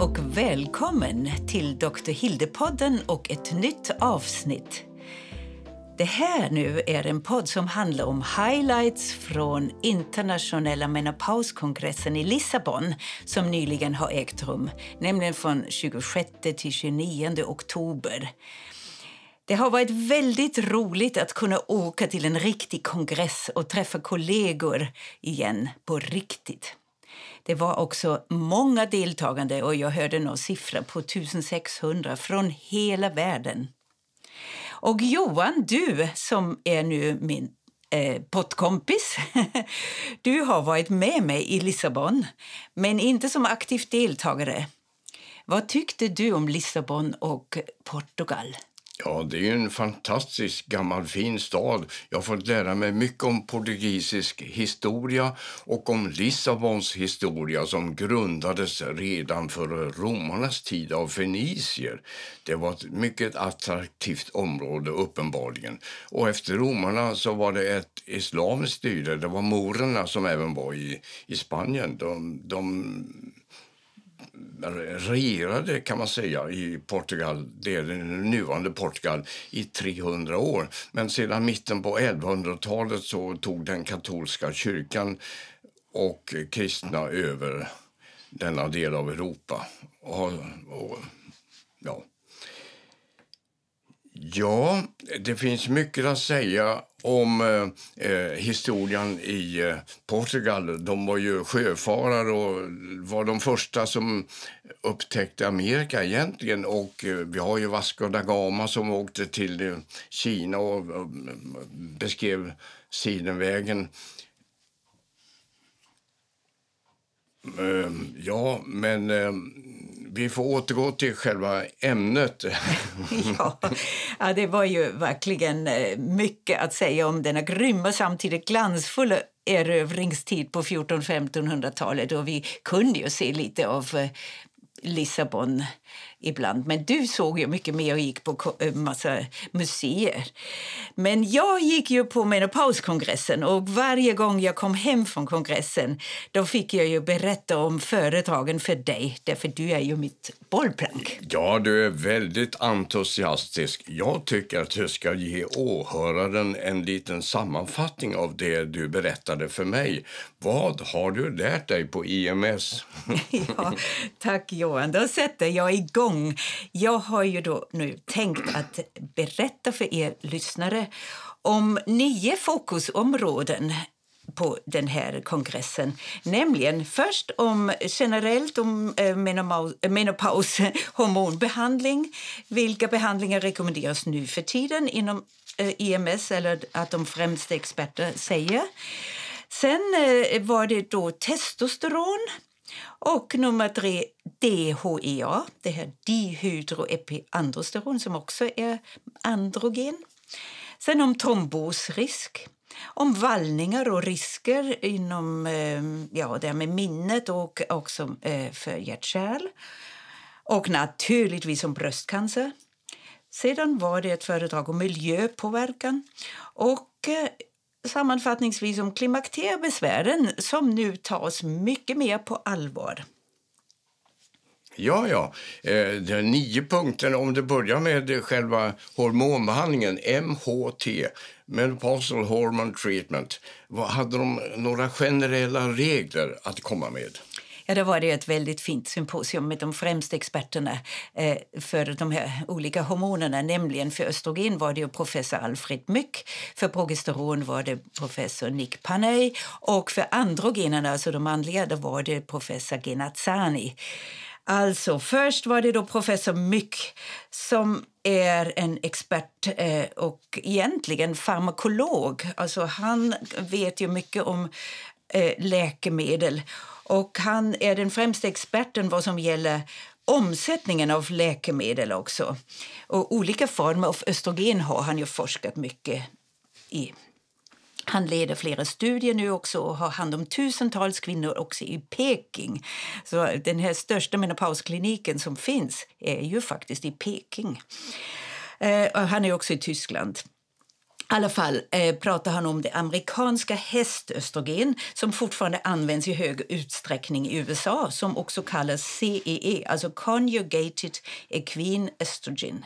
och välkommen till Dr. Hilde-podden och ett nytt avsnitt. Det här nu är en podd som handlar om highlights från internationella menopauskongressen i Lissabon som nyligen har ägt rum, nämligen från 26 till 29 oktober. Det har varit väldigt roligt att kunna åka till en riktig kongress och träffa kollegor igen på riktigt. Det var också många deltagande och jag hörde någon siffra på 1600 från hela världen. Och Johan, du som är nu min eh, poddkompis, du har varit med mig i Lissabon, men inte som aktiv deltagare. Vad tyckte du om Lissabon och Portugal? Ja, det är en fantastisk gammal fin stad. Jag har fått lära mig mycket om portugisisk historia och om Lissabons historia som grundades redan före romarnas tid av fenicier. Det var ett mycket attraktivt område uppenbarligen. Och efter romarna så var det ett islamiskt styre. Det var morerna som även var i, i Spanien. De, de regerade kan man säga i Portugal, det är det nuvarande Portugal, i 300 år. Men sedan mitten på 1100-talet så tog den katolska kyrkan och kristna över denna del av Europa. Och, och, ja. Ja, det finns mycket att säga om eh, eh, historien i eh, Portugal. De var ju sjöfarare och var de första som upptäckte Amerika egentligen. Och eh, vi har ju Vasco da Gama som åkte till eh, Kina och och beskrev Sidenvägen. Eh, ja, men vi får återgå till själva ämnet. ja, ja, det var ju verkligen eh, mycket att säga om denna grymma samtidigt glansfulla erövringstid på 1400-1500-talet och vi kunde ju se lite av eh, Lissabon ibland. Men du såg ju mycket mer och gick på eh, massa museer. Men jag gick ju på menopauskongressen och varje gång jag kom hem från kongressen då fick jag ju berätta om företagen för dig, därför du är ju mitt bollplank. Ja, du är väldigt entusiastisk. Jag tycker att du ska ge åhöraren en liten sammanfattning av det du berättade för mig. Vad har du lärt dig på IMS? ja, tack Johan, då sätter jag igång gång. Jag har ju då nu tänkt att berätta för er lyssnare om nio fokusområden på den här kongressen. Nämligen först om generellt om eh, eh, menopaus, hormonbehandling. Vilka behandlingar rekommenderas nu för tiden inom eh, IMS eller att de främsta experter säger. Sen var det då testosteron och nummer tre, DHEA, det här dihydroepiandrosteron som också är androgen. Sen om trombosrisk, om vallningar och risker inom eh, ja, det med minnet och också eh, för hjärt Och naturligtvis om bröstcancer. Sedan var det ett föredrag om miljöpåverkan och eh, sammanfattningsvis om klimakteriebesvären som nu tas mycket mer på allvar. Ja, ja. Eh, nio punkter. Om du börjar med själva hormonbehandlingen, MHT, Menopausal Hormone Treatment. Hade de några generella regler att komma med? Ja, då var det ett väldigt fint symposium med de främsta experterna eh, för de här olika hormonerna. Nämligen för östrogen var det professor Alfred Myck, för progesteron var det professor Nick Panay och för androgenerna, alltså de manliga, då var det professor Genazzani. Alltså, först var det då professor Myck som är en expert eh, och egentligen farmakolog. Alltså, han vet ju mycket om eh, läkemedel och han är den främsta experten vad som gäller omsättningen av läkemedel också. Och olika former av östrogen har han ju forskat mycket i. Han leder flera studier nu också och har hand om tusentals kvinnor också i Peking. Så den här största menopauskliniken som finns är ju faktiskt i Peking. Eh, han är också i Tyskland alla fall eh, pratar han om det amerikanska hästöstrogen som fortfarande används i hög utsträckning i USA som också kallas CEE, alltså Conjugated Equine Estrogen.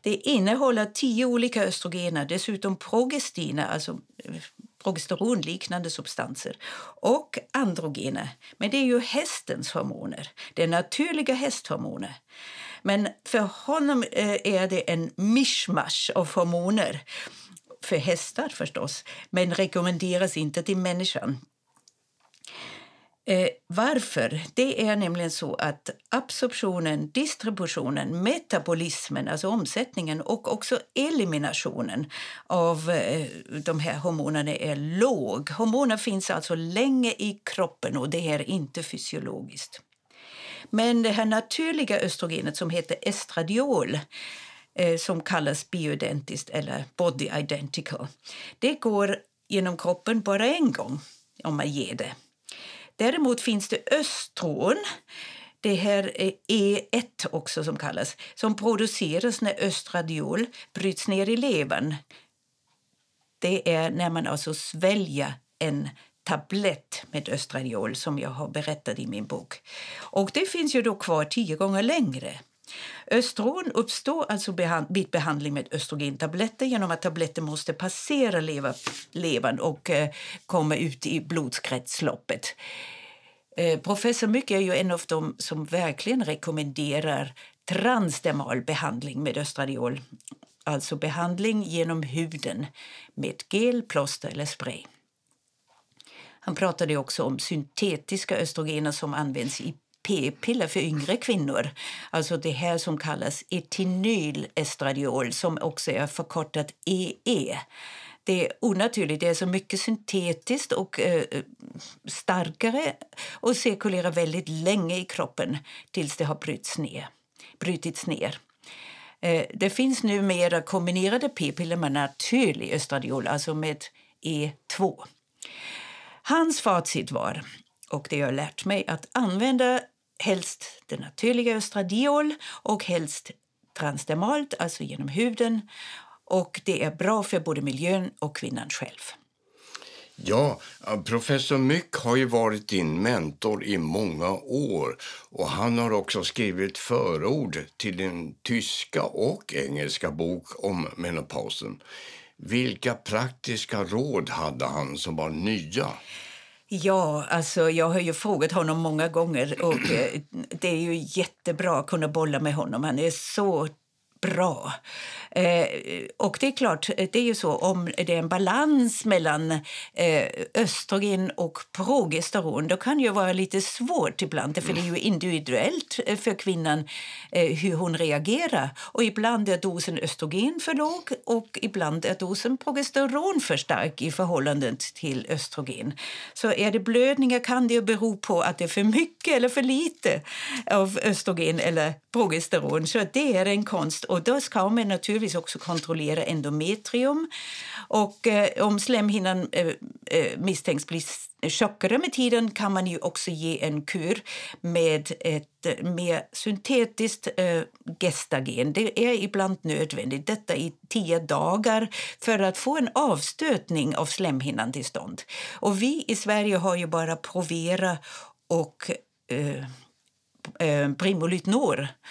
Det innehåller tio olika östrogener, dessutom progestiner, alltså eh, progesteronliknande substanser och androgener. Men det är ju hästens hormoner, det är naturliga hästhormoner. Men för honom eh, är det en mischmasch av hormoner för hästar förstås, men rekommenderas inte till människan. Eh, varför? Det är nämligen så att absorptionen, distributionen, metabolismen, alltså omsättningen och också eliminationen av eh, de här hormonerna är låg. Hormoner finns alltså länge i kroppen och det är inte fysiologiskt. Men det här naturliga östrogenet som heter estradiol eh, som kallas bioidentiskt eller body identical. Det går genom kroppen bara en gång om man ger det. Däremot finns det östron, det här eh, är E1 också som kallas, som produceras när östradiol bryts ner i levern. Det är när man alltså sväljer en tablett med östradiol som jag har berättat i min bok. Och det finns ju då kvar tio gånger längre. Östron uppstår alltså vid behandling med östrogentabletter genom att tabletter måste passera lever, levern och eh, komma ut i blodskretsloppet. Eh, professor Mycke är ju en av dem som verkligen rekommenderar transdermal behandling med östradiol. Alltså behandling genom huden med gel, plåster eller spray. Han pratade också om syntetiska östrogener som används i p-piller för yngre kvinnor. Alltså det här som kallas etinylestradiol som också är förkortat EE. Det är onaturligt, det är så mycket syntetiskt och eh, starkare och cirkulerar väldigt länge i kroppen tills det har brutits ner. Brytits ner. Eh, det finns numera kombinerade p-piller med naturlig östradiol, alltså med E2. Hans facit var, och det jag har lärt mig, att använda helst det naturliga östradiol och helst transdermalt, alltså genom huden. Och det är bra för både miljön och kvinnan själv. Ja, professor Myck har ju varit din mentor i många år och han har också skrivit förord till din tyska och engelska bok om menopausen. Vilka praktiska råd hade han som var nya? Ja, alltså jag har ju frågat honom många gånger och eh, det är ju jättebra att kunna bolla med honom. Han är så bra. Eh, och det är klart, det är ju så om det är en balans mellan eh, östrogen och progesteron då kan det vara lite svårt ibland för det är ju individuellt eh, för kvinnan eh, hur hon reagerar. Och ibland är dosen östrogen för låg och ibland är dosen progesteron för stark i förhållande till östrogen. Så är det blödningar kan det bero på att det är för mycket eller för lite av östrogen eller progesteron. Så det är en konst och då ska man naturligtvis också kontrollera endometrium. Och eh, om slemhinnan eh, eh misstänks bli tjockare med tiden kan man ju också ge en kur med ett eh, mer syntetiskt eh, gestagen. Det är ibland nödvändigt, detta i tio dagar för att få en avstötning av slemhinnan till stånd. Och vi i Sverige har ju bara Provera och eh, eh,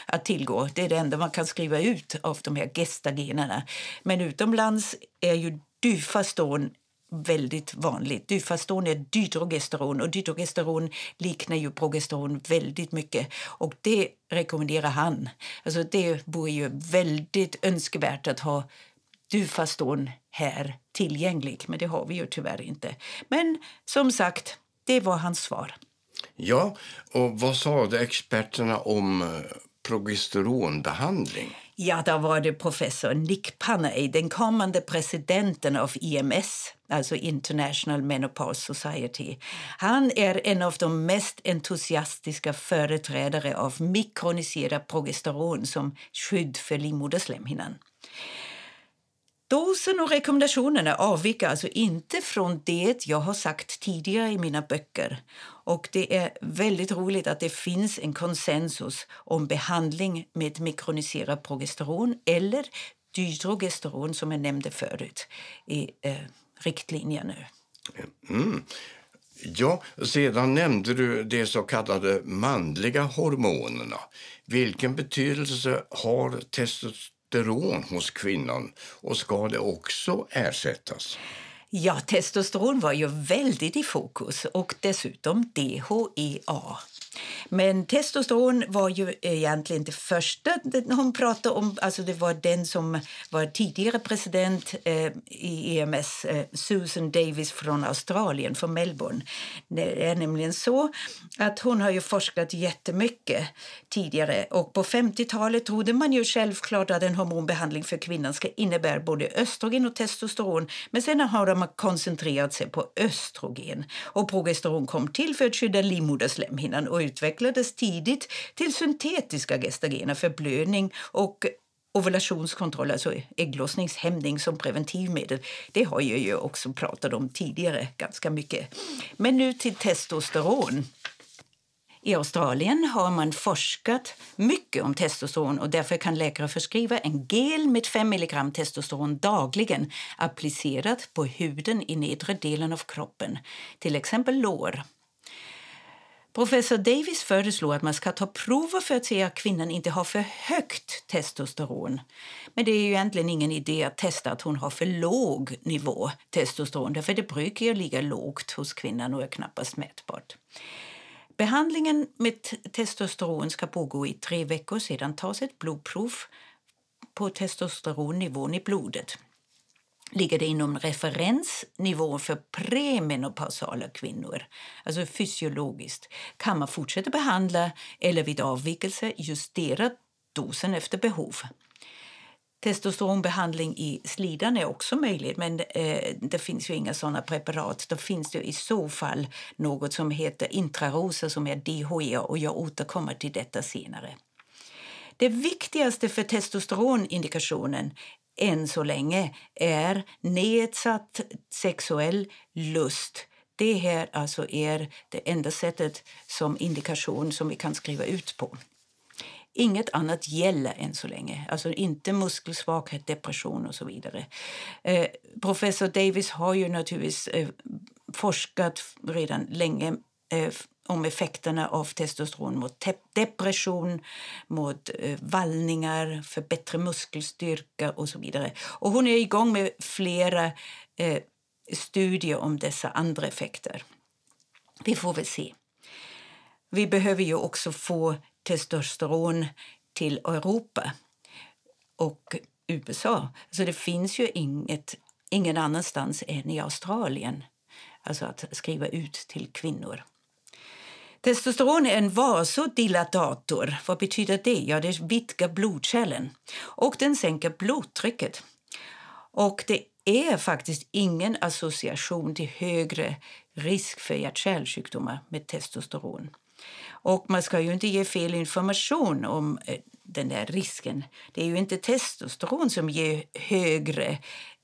att tillgå. Det är det enda man kan skriva ut av de här gestagenerna. Men utomlands är ju Dufaston väldigt vanligt. Dufaston är dydrogesteron och dydrogesteron liknar ju progesteron väldigt mycket och det rekommenderar han. Alltså det vore ju väldigt önskvärt att ha Dufaston här tillgänglig, men det har vi ju tyvärr inte. Men som sagt, det var hans svar. Ja, och vad sa experterna om eh, progesteronbehandling? Ja, där var det professor Nick Panay, den kommande presidenten av IMS, alltså International Menopause Society. Han är en av de mest entusiastiska företrädare av mikroniserad progesteron som skydd för livmoderslemhinnan. Dosen och rekommendationerna avviker alltså inte från det jag har sagt tidigare i mina böcker. Och det är väldigt roligt att det finns en konsensus om behandling med mikroniserad progesteron eller dydrogesteron som jag nämnde förut i eh, riktlinjerna. Mm. Ja, sedan nämnde du de så kallade manliga hormonerna. Vilken betydelse har testosteron Testosteron hos kvinnan och ska det också ersättas? Ja, testosteron var ju väldigt i fokus och dessutom DHEA. Men testosteron var ju egentligen det första hon pratade om. Alltså det var den som var tidigare president eh, i EMS, eh, Susan Davis från Australien, från Melbourne. Det är nämligen så att hon har ju forskat jättemycket tidigare och på 50-talet trodde man ju självklart att en hormonbehandling för kvinnan ska innebära både östrogen och testosteron. Men sen har de koncentrerat sig på östrogen och progesteron kom till för att skydda livmoderslemhinnan och utvecklades tidigt till syntetiska gestagener för blödning och ovulationskontroll, alltså ägglossningshämning som preventivmedel. Det har jag ju också pratat om tidigare ganska mycket. Men nu till testosteron. I Australien har man forskat mycket om testosteron och därför kan läkare förskriva en gel med 5 mg testosteron dagligen applicerat på huden i nedre delen av kroppen, till exempel lår. Professor Davis föreslår att man ska ta prover för att se att kvinnan inte har för högt testosteron. Men det är ju egentligen ingen idé att testa att hon har för låg nivå testosteron för det brukar ju ligga lågt hos kvinnan och är knappast mätbart. Behandlingen med testosteron ska pågå i tre veckor. Sedan tas ett blodprov på testosteronnivån i blodet. Ligger det inom referensnivån för premenopausala kvinnor, alltså fysiologiskt, kan man fortsätta behandla eller vid avvikelse justera dosen efter behov. Testosteronbehandling i slidan är också möjligt, men eh, det finns ju inga sådana preparat. Då finns det i så fall något som heter intrarosa som är DHEA och jag återkommer till detta senare. Det viktigaste för testosteronindikationen än så länge är nedsatt sexuell lust. Det här alltså är det enda sättet som indikation som vi kan skriva ut på. Inget annat gäller än så länge. Alltså inte muskelsvaghet, depression och så vidare. Eh, professor Davis har ju naturligtvis eh, forskat redan länge eh, om effekterna av testosteron mot depression, mot eh, vallningar, för bättre muskelstyrka och så vidare. Och hon är igång med flera eh, studier om dessa andra effekter. Vi får väl se. Vi behöver ju också få testosteron till Europa och USA. Så det finns ju inget, ingen annanstans än i Australien alltså att skriva ut till kvinnor. Testosteron är en vasodilatator. Vad betyder det? Ja, det vidgar blodkärlen och den sänker blodtrycket. Och det är faktiskt ingen association till högre risk för hjärt-kärlsjukdomar med testosteron. Och man ska ju inte ge fel information om eh, den där risken. Det är ju inte testosteron som ger högre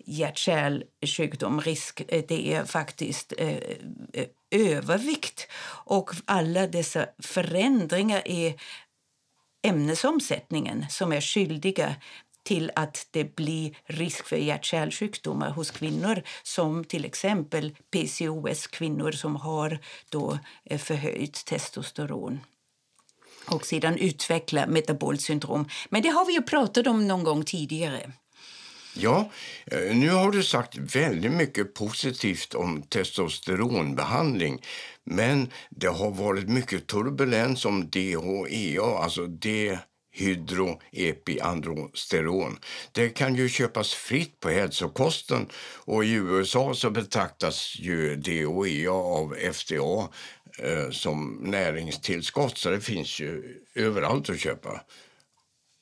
hjärt-kärlsjukdomrisk. Eh, det är faktiskt eh, eh, övervikt och alla dessa förändringar i ämnesomsättningen som är skyldiga till att det blir risk för hjärt-kärlsjukdomar hos kvinnor som till exempel PCOS-kvinnor som har då eh, förhöjt testosteron och sedan utveckla metabolsyndrom. Men det har vi ju pratat om någon gång tidigare. Ja, eh, nu har du sagt väldigt mycket positivt om testosteronbehandling. Men det har varit mycket turbulens om DHEA, alltså dehydroepiandrosteron. Det kan ju köpas fritt på hälsokosten och i USA så betraktas ju DHEA av FDA eh, som näringstillskott så det finns ju överallt att köpa.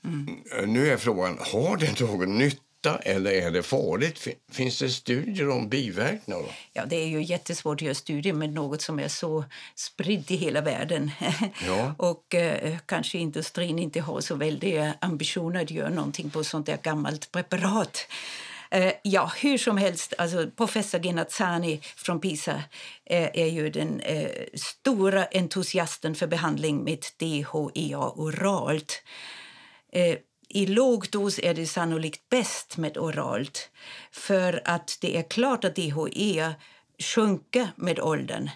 Mm. Nu är frågan, har det någon nytta eller är det farligt? Finns det studier om biverkningar? Ja, det är ju jättesvårt att göra studier med något som är så spritt i hela världen. Ja. och eh, kanske industrin inte har så väldiga ambitioner att göra någonting på sånt där gammalt preparat. Eh, ja, hur som helst, alltså, professor Genazzani från PISA eh, är ju den eh, stora entusiasten för behandling med DHEA oralt. Eh, i låg dos är det sannolikt bäst med oralt för att det är klart att DHEA sjunker med åldern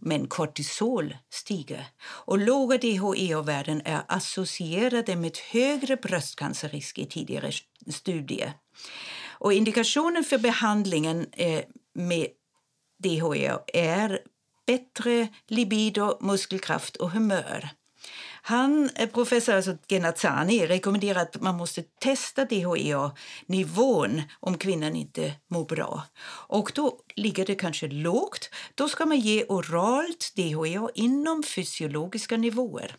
men kortisol stiger. Och låga DHEA-värden är associerade med högre bröstcancerrisk i tidigare studier. Och indikationen för behandlingen eh, med DHEA är bättre libido, muskelkraft och humör. Han, eh, professor alltså Genazzani rekommenderar att man måste testa DHEA-nivån om kvinnan inte mår bra. Och då ligger det kanske lågt. Då ska man ge oralt DHEA inom fysiologiska nivåer.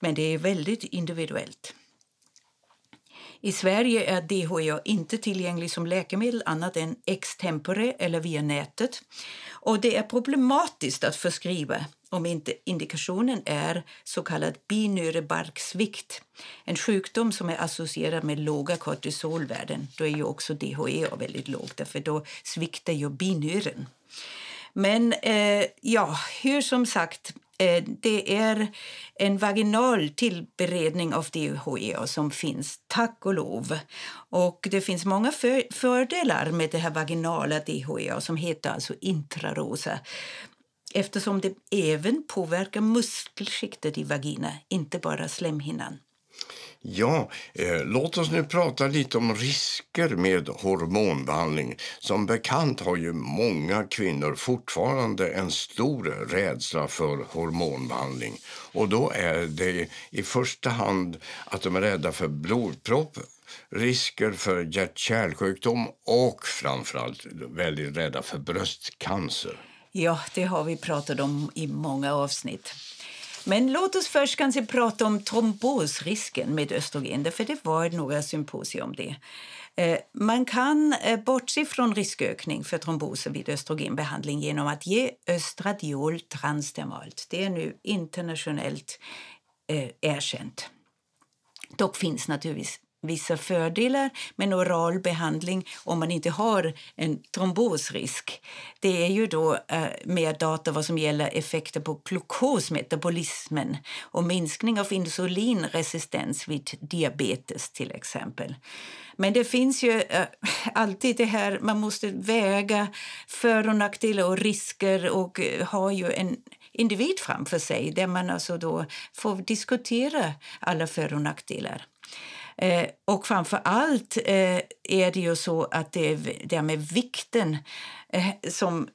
Men det är väldigt individuellt. I Sverige är DHEA inte tillgänglig som läkemedel annat än extempore eller via nätet. Och det är problematiskt att förskriva om inte indikationen är så kallad binyrebarksvikt. En sjukdom som är associerad med låga kortisolvärden. Då är ju också DHEA väldigt lågt, för då sviktar ju binyren. Men eh, ja, hur som sagt, Eh, det är en vaginal tillberedning av DHEA som finns, tack och lov. Och det finns många för fördelar med det här vaginala DHEA som heter alltså intrarosa eftersom det även påverkar muskelskiktet i vagina, inte bara slemhinnan. Ja, eh, låt oss nu prata lite om risker med hormonbehandling. Som bekant har ju många kvinnor fortfarande en stor rädsla för hormonbehandling. Och då är det i första hand att de är rädda för blodpropp risker för hjärt-kärlsjukdom och framförallt väldigt rädda för bröstcancer. Ja, det har vi pratat om i många avsnitt. Men låt oss först kanske prata om trombosrisken med östrogen, för det var några symposier om det. Eh, man kan eh, bortse från riskökning för tromboser vid östrogenbehandling genom att ge östradiol transdermalt. Det är nu internationellt eh, erkänt. Dock finns naturligtvis vissa fördelar med en oral behandling om man inte har en trombosrisk. Det är ju då eh, mer data vad som gäller effekter på glukosmetabolismen och minskning av insulinresistens vid diabetes till exempel. Men det finns ju eh, alltid det här, man måste väga för och nackdelar och risker och eh, ha ju en individ framför sig där man alltså då får diskutera alla för och nackdelar. Eh, och framför allt eh, är det ju så att det är det med vikten eh, som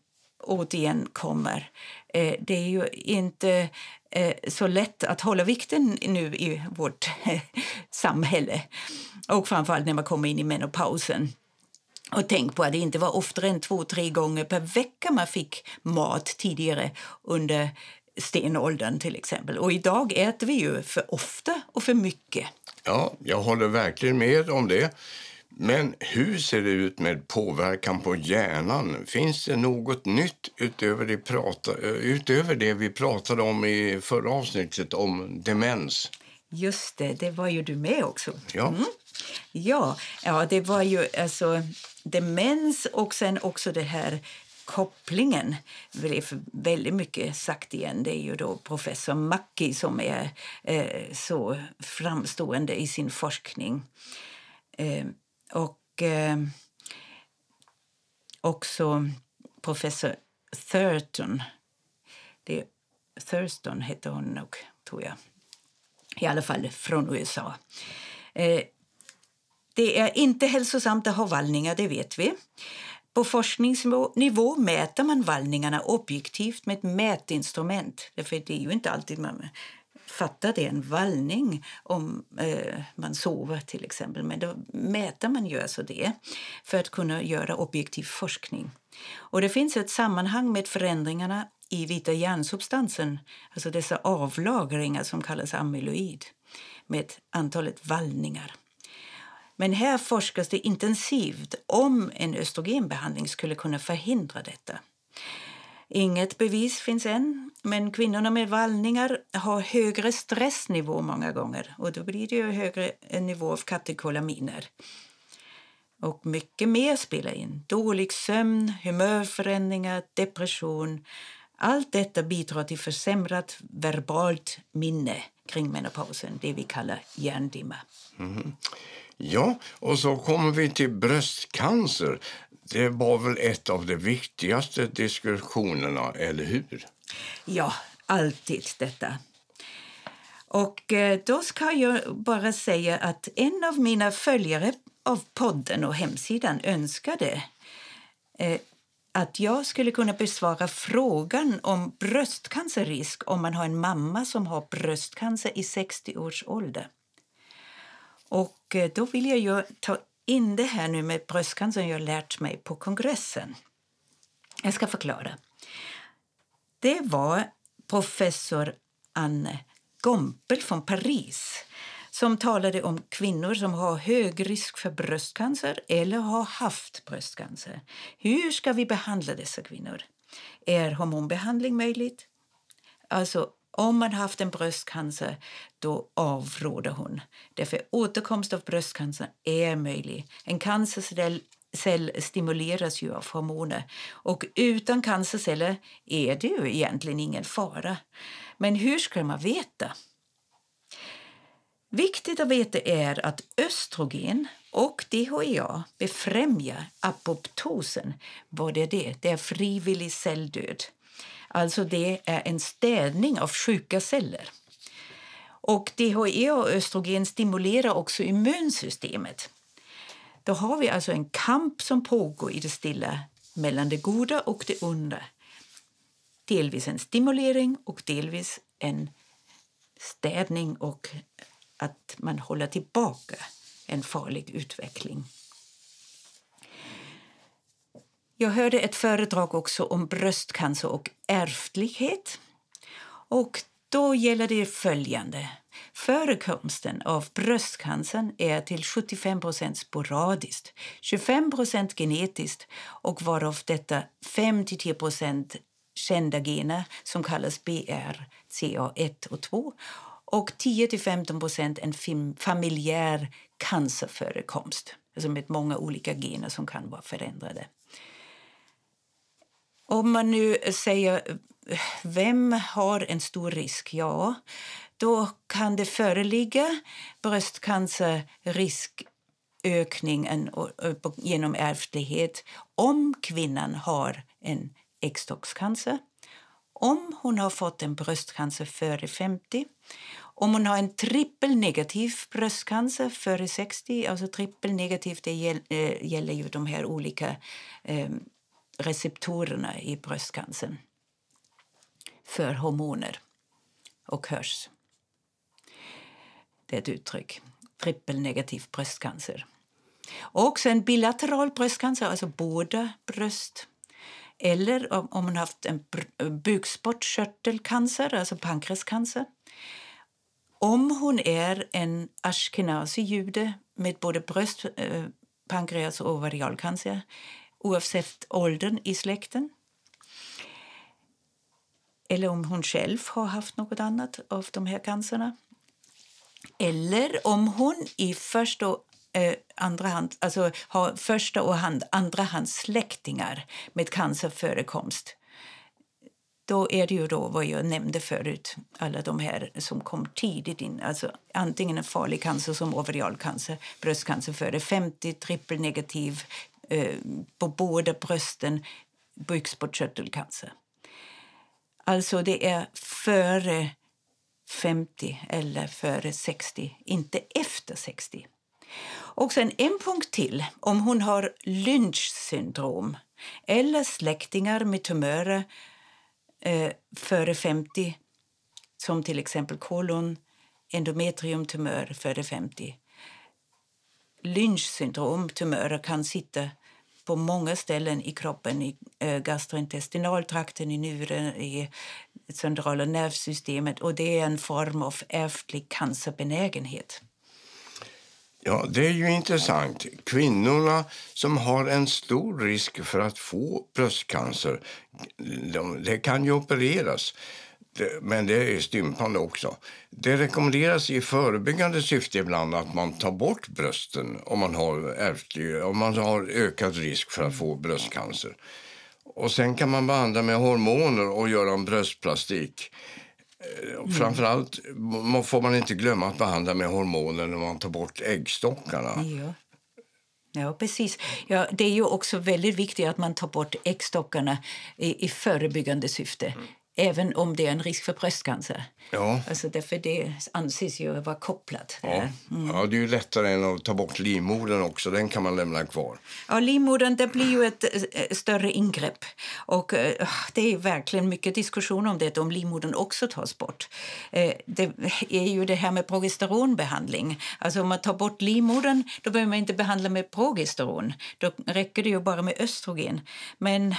återigen kommer. Eh, det är ju inte eh, så lätt att hålla vikten nu i vårt eh, samhälle. Och framförallt när man kommer in i menopausen. Och tänk på att det inte var oftare än två, tre gånger per vecka man fick mat tidigare under stenåldern till exempel. Och idag äter vi ju för ofta och för mycket. Ja, jag håller verkligen med om det. Men hur ser det ut med påverkan på hjärnan? Finns det något nytt utöver det, prata, utöver det vi pratade om i förra avsnittet om demens? Just det, det var ju du med också. Ja. Mm. Ja, ja, det var ju alltså demens och sen också det här kopplingen blev väldigt mycket sagt igen. Det är ju då professor Macki som är eh, så framstående i sin forskning. Eh, och eh, också professor Thurton. Det, Thurston heter hon nog, tror jag. I alla fall från USA. Eh, det är inte hälsosamt att ha vallningar, det vet vi. På forskningsnivå mäter man vallningarna objektivt med ett mätinstrument. Därför det är ju inte alltid man fattar det en vallning om eh, man sover till exempel. Men då mäter man ju alltså det för att kunna göra objektiv forskning. Och det finns ett sammanhang med förändringarna i vita hjärnsubstansen, alltså dessa avlagringar som kallas amyloid, med antalet vallningar. Men här forskas det intensivt om en östrogenbehandling skulle kunna förhindra detta. Inget bevis finns än, men kvinnorna med vallningar har högre stressnivå många gånger och då blir det ju högre nivå av katekolaminer. Och mycket mer spelar in. Dålig sömn, humörförändringar, depression, Allt detta bidrar till försämrat verbalt minne kring menopausen, det vi kallar hjärndimma. Mm. Ja, och så kommer vi till bröstcancer. Det var väl ett av de viktigaste diskussionerna, eller hur? Ja, alltid detta. Och eh, då ska jag bara säga att en av mina följare av podden och hemsidan önskade eh, att jag skulle kunna besvara frågan om bröstcancerrisk om man har en mamma som har bröstcancer i 60 års ålder. Och eh, då vill jag ju ta in det här nu med bröstcancer jag lärt mig på kongressen. Jag ska förklara. Det var professor Anne Gompel från Paris som talade om kvinnor som har hög risk för bröstcancer eller har haft bröstcancer. Hur ska vi behandla dessa kvinnor? Är hormonbehandling möjligt? Alltså, om man har haft en bröstcancer, då avråder hon. Därför återkomst av bröstcancer är möjlig. En cancercell cell stimuleras ju av hormoner. Och utan cancerceller är det ju egentligen ingen fara. Men hur ska man veta? Viktigt att veta är att östrogen och DHEA befrämjar apoptosen. Vad är det? Det är frivillig celldöd. Alltså det är en städning av sjuka celler. Och DHEA och östrogen stimulerar också immunsystemet. Då har vi alltså en kamp som pågår i det stilla mellan det goda och det onda. Delvis en stimulering och delvis en städning och att man håller tillbaka en farlig utveckling. Jag hörde ett föredrag också om bröstcancer och ärftlighet. Och då gäller det följande. Förekomsten av bröstcancer är till 75% sporadiskt, 25% genetiskt och varav detta 5-10 kända gener som kallas BRCA1 och 2 och 10-15% en familjär cancerförekomst, alltså med många olika gener som kan vara förändrade. Om man nu säger vem har en stor risk? Ja, då kan det föreligga bröstcancerriskökning genom ärftlighet om kvinnan har en äggstockscancer. Om hon har fått en bröstcancer före 50 om hon har en trippelnegativ bröstcancer före 60, alltså trippelnegativ det eh, gäller ju de här olika eh, receptorerna i bröstcancern för hormoner och hörs. Det är ett uttryck. Trippelnegativ bröstcancer. Och en bilateral bröstcancer, alltså båda bröst eller om, man har haft en bukspottkörtelcancer, alltså pankreascancer. Om hon är en ashkenazi-jude med både bröst, eh, pankreas och ovarialcancer oavsett åldern i släkten. Eller om hon själv har haft något annat av de här cancerna. Eller om hon i första eh, andra hand, alltså har första och hand, andra hand släktingar med cancerförekomst. Då är det ju då vad jag nämnde förut, alla de här som kom tidigt in. Alltså antingen en farlig cancer som ovarialcancer, bröstcancer före 50, trippelnegativ Eh, på båda brösten, bukspottkörtelcancer. Alltså det är före 50 eller före 60, inte efter 60. Och sen en punkt till. Om hon har Lynch syndrom eller släktingar med tumörer eh, före 50 som till exempel kolon, endometriumtumör före 50. Lynch syndrom, tumörer, kan sitta på många ställen i kroppen, i eh, gastrointestinaltrakten, i njuren, i centrala nervsystemet och det är en form av ärftlig cancerbenägenhet. Ja, det är ju intressant. Kvinnorna som har en stor risk för att få bröstcancer, de, det kan ju opereras. Men det är stympande också. Det rekommenderas i förebyggande syfte ibland att man tar bort brösten om man har, ärftlig, om man har ökad risk för att få bröstcancer. Och sen kan man behandla med hormoner och göra en bröstplastik. Mm. Framförallt får man inte glömma att behandla med hormoner när man tar bort äggstockarna. Ja. Ja, precis. Ja, det är ju också väldigt viktigt att man tar bort äggstockarna i, i förebyggande syfte. Mm även om det är en risk för bröstcancer. Ja. Alltså därför det anses ju vara kopplat. Ja. Mm. ja, det är ju lättare än att ta bort livmodern också. Den kan man lämna kvar. Ja, livmodern det blir ju ett äh, större ingrepp. Och äh, det är verkligen mycket diskussion om det, om livmodern också tas bort. Äh, det är ju det här med progesteronbehandling. Alltså om man tar bort livmodern, då behöver man inte behandla med progesteron. Då räcker det ju bara med östrogen. Men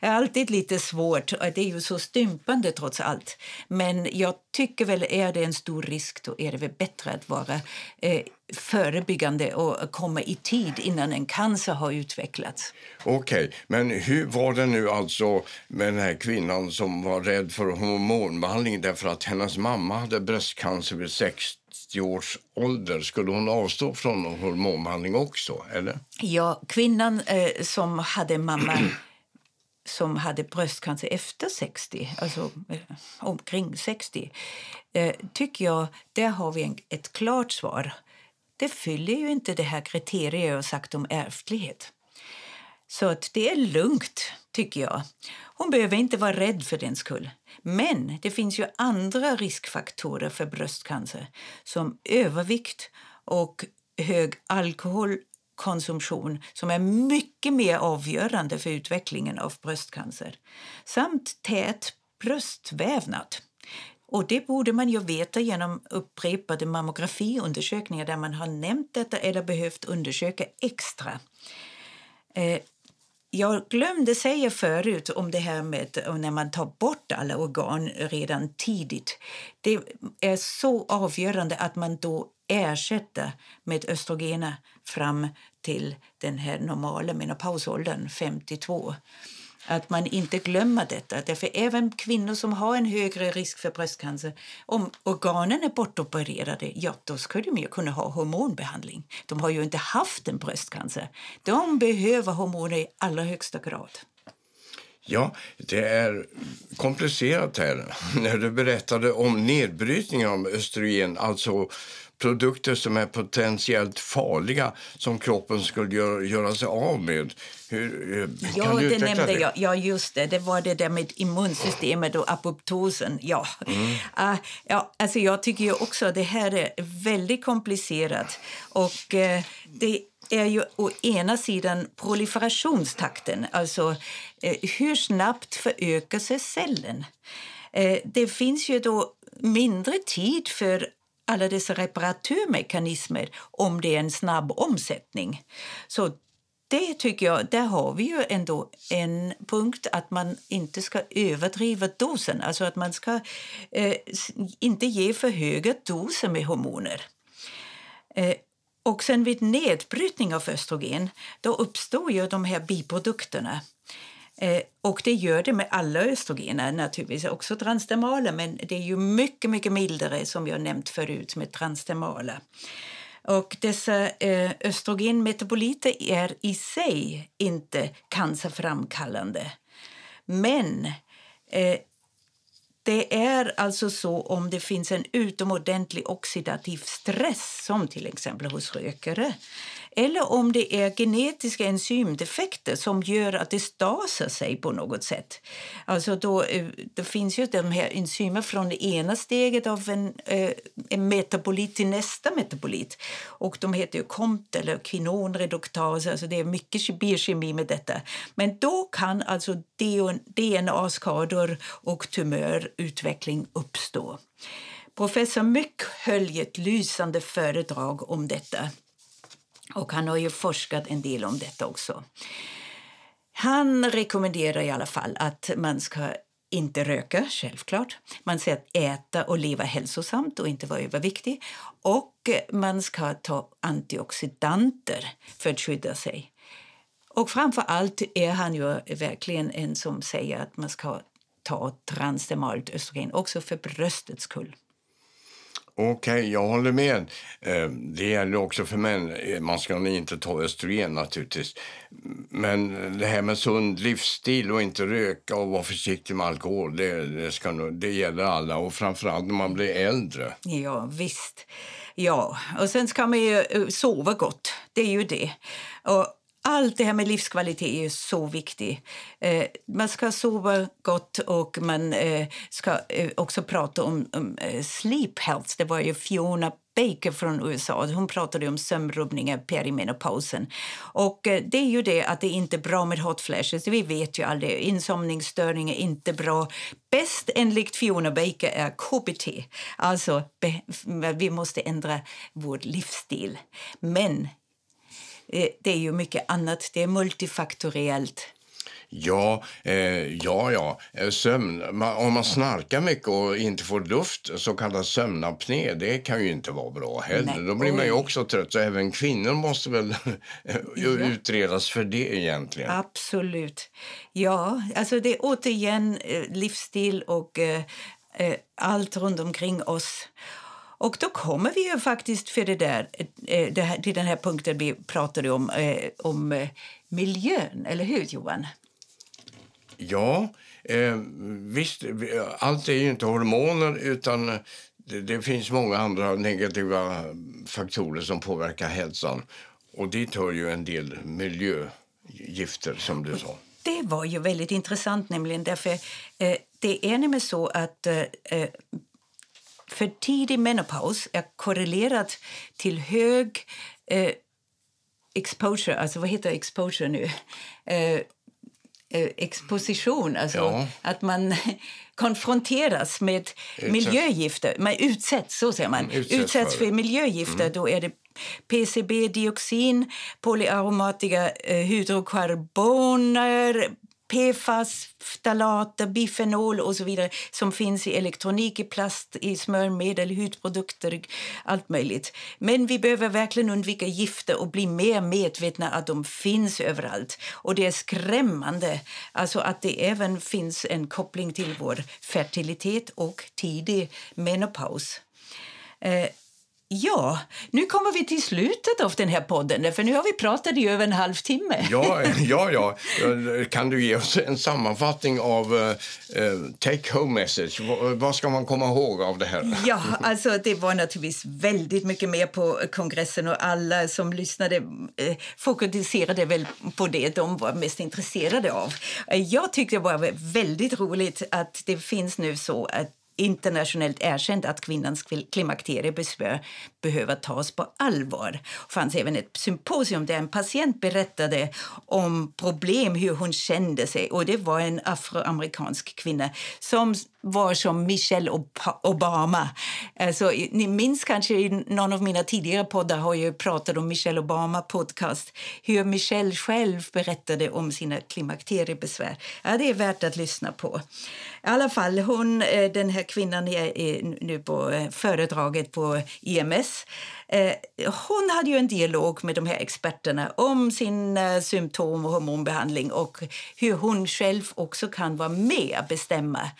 det är alltid lite svårt. Det är ju så stympande trots allt. Men jag tycker väl är det en stor risk då är det väl bättre att vara eh, förebyggande och komma i tid innan en cancer har utvecklats. Okej, okay. men hur var det nu alltså med den här kvinnan som var rädd för hormonbehandling därför att hennes mamma hade bröstcancer vid 60 års ålder. Skulle hon avstå från hormonbehandling också? eller? Ja, kvinnan eh, som hade mamma som hade bröstcancer efter 60, alltså eh, omkring 60, eh, tycker jag, där har vi en, ett klart svar. Det fyller ju inte det här kriteriet jag sagt om ärftlighet. Så att det är lugnt, tycker jag. Hon behöver inte vara rädd för den skull. Men det finns ju andra riskfaktorer för bröstcancer som övervikt och hög alkohol konsumtion som är mycket mer avgörande för utvecklingen av bröstcancer samt tät bröstvävnad. Och det borde man ju veta genom upprepade mammografiundersökningar där man har nämnt detta eller behövt undersöka extra. Eh, jag glömde säga förut om det här med när man tar bort alla organ redan tidigt. Det är så avgörande att man då ersätter med östrogener fram till den här normala menopausåldern, 52. Att man inte glömmer detta. Därför även kvinnor som har en högre risk för bröstcancer, om organen är bortopererade, ja då skulle de ju kunna ha hormonbehandling. De har ju inte haft en bröstcancer. De behöver hormoner i allra högsta grad. Ja, det är komplicerat här. När du berättade om nedbrytningen av östrogen, alltså produkter som är potentiellt farliga som kroppen skulle göra, göra sig av med. Hur, eh, ja, det nämnde det? jag. Ja, just det. Det var det där med immunsystemet och apoptosen. Ja. Mm. Uh, ja, alltså jag tycker ju också att det här är väldigt komplicerat. Och uh, det är ju å ena sidan proliferationstakten, alltså uh, hur snabbt förökar sig cellen. Det finns ju då mindre tid för alla dessa reparaturmekanismer om det är en snabb omsättning. Så det tycker jag, där har vi ju ändå en punkt att man inte ska överdriva dosen. Alltså att man ska eh, inte ge för höga doser med hormoner. Eh, och sen vid nedbrytning av östrogen då uppstår ju de här biprodukterna Eh, och det gör det med alla östrogener, naturligtvis också transdermala, men det är ju mycket, mycket mildare som jag nämnt förut med transdermala. Och dessa eh, östrogenmetaboliter är i sig inte cancerframkallande. Men eh, det är alltså så om det finns en utomordentlig oxidativ stress som till exempel hos rökare eller om det är genetiska enzymdefekter som gör att det stasar sig på något sätt. Alltså då, eh, det finns ju de här enzymer från det ena steget av en, eh, en metabolit till nästa metabolit. Och de heter ju COMT eller kvinonreduktaser, alltså det är mycket biokemi med detta. Men då kan alltså DNA-skador och tumörutveckling uppstå. Professor Myck höll ett lysande föredrag om detta. Och han har ju forskat en del om detta också. Han rekommenderar i alla fall att man ska inte röka, självklart. Man ska äta och leva hälsosamt och inte vara överviktig. Och man ska ta antioxidanter för att skydda sig. Och framför allt är han ju verkligen en som säger att man ska ta transdermalt östrogen också för bröstets skull. Okej, okay, jag håller med. Eh, det gäller också för män. Eh, man ska inte ta östrogen naturligtvis. Men det här med sund livsstil och inte röka och vara försiktig med alkohol, det, det, ska, det gäller alla och framförallt när man blir äldre. Ja, visst. Ja, och sen ska man ju eh, sova gott. Det är ju det. Och allt det här med livskvalitet är så viktigt. Eh, man ska sova gott och man eh, ska eh, också prata om, om eh, sleep health. Det var ju Fiona Baker från USA. Hon pratade om sömnrubbningar perimenopausen. Och eh, det är ju det att det inte är bra med hot flashes. Vi vet ju aldrig. Insomningsstörning är inte bra. Bäst enligt Fiona Baker är KBT. Alltså, vi måste ändra vår livsstil. Men det är ju mycket annat. Det är multifaktoriellt. Ja, eh, ja, ja. Eh, sömn. om man snarkar mycket och inte får luft, så kallad sömnapné, det kan ju inte vara bra heller. Nej. Då blir man också trött. Så även kvinnor måste väl utredas för det egentligen. Absolut. Ja, alltså det är återigen eh, livsstil och eh, eh, allt runt omkring oss. Och då kommer vi ju faktiskt för det där, eh, det här, till den här punkten vi pratade om, eh, om eh, miljön, eller hur Johan? Ja, eh, visst, allt är ju inte hormoner utan det, det, finns många andra negativa faktorer som påverkar hälsan. Och dit hör ju en del miljögifter som du sa. Det var ju väldigt intressant nämligen därför eh, det är nämligen så att eh, för tidig menopaus är korrelerat till hög eh, exposure, alltså vad heter exposure nu? Eh, eh, exposition, alltså ja. att man konfronteras med Utsätt. miljögifter. Man utsätts, så säger man. Mm, utsätts, utsätts för, för miljögifter. Mm. Då är det PCB, dioxin, polyaromatiska eh, hydrokarboner, PFAS, ftalater, bifenol och så vidare som finns i elektronik, i plast, i smörmedel, hudprodukter, allt möjligt. Men vi behöver verkligen undvika gifter och bli mer medvetna att de finns överallt. Och det är skrämmande alltså att det även finns en koppling till vår fertilitet och tidig menopaus. Eh, Ja, nu kommer vi till slutet av den här podden, för nu har vi pratat i över en halvtimme. Ja, ja, ja. Kan du ge oss en sammanfattning av uh, take home message? Vad ska man komma ihåg av det här? Ja, alltså det var naturligtvis väldigt mycket mer på kongressen och alla som lyssnade eh, fokuserade väl på det de var mest intresserade av. Jag tyckte det var väldigt roligt att det finns nu så att internationellt erkänt att kvinnans klimakteriebesvär behöver tas på allvar. Det fanns även ett symposium där en patient berättade om problem, hur hon kände sig. Och Det var en afroamerikansk kvinna som var som Michelle Obama. Alltså, ni minns kanske i någon av mina tidigare poddar har jag pratat om Michelle Obama podcast. Hur Michelle själv berättade om sina klimakteriebesvär. Ja, det är värt att lyssna på. I alla fall, hon, eh, den här kvinnan är nu på eh, föredraget på IMS eh, hon hade ju en dialog med de här experterna om sin eh, symptom och hormonbehandling och hur hon själv också kan vara med och bestämma.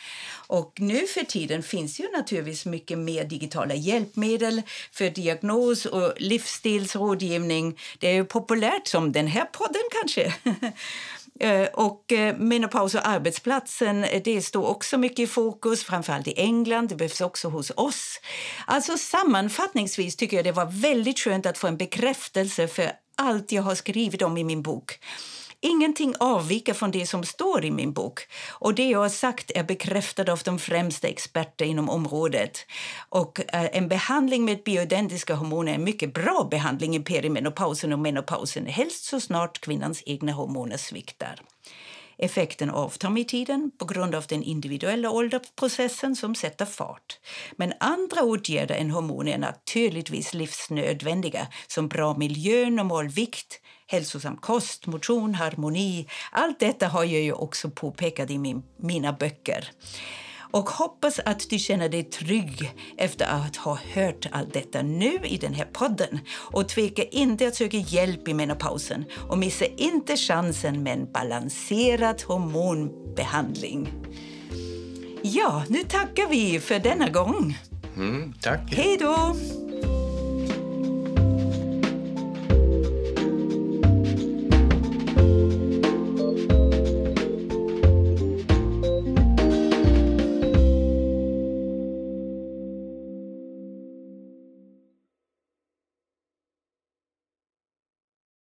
Och nu för tiden finns ju naturligtvis mycket mer digitala hjälpmedel för diagnos och livsstilsrådgivning. Det är ju populärt som den här podden kanske. Eh, och eh, menopaus och arbetsplatsen eh, det står också mycket i fokus, framförallt i England. Det behövs också hos oss. Alltså Sammanfattningsvis tycker jag det var väldigt skönt att få en bekräftelse för allt jag har skrivit om i min bok. Ingenting avviker från det som står i min bok. Och Det jag har sagt är bekräftat av de främsta experter inom området. Och eh, En behandling med bioidentiska hormoner är en mycket bra behandling i perimenopausen och menopausen helst så snart kvinnans egna hormoner sviktar. Effekten avtar med tiden på grund av den individuella åldersprocessen som sätter fart. Men andra åtgärder än hormoner är naturligtvis livsnödvändiga som bra miljö, normal vikt, hälsosam kost, motion, harmoni. Allt detta har jag ju också påpekat i min, mina böcker. Och hoppas att du känner dig trygg efter att ha hört allt detta nu i den här podden. Och tveka inte att söka hjälp i menopausen och missa inte chansen med en balanserad hormonbehandling. Ja, nu tackar vi för denna gång. Mm, tack. Hej då!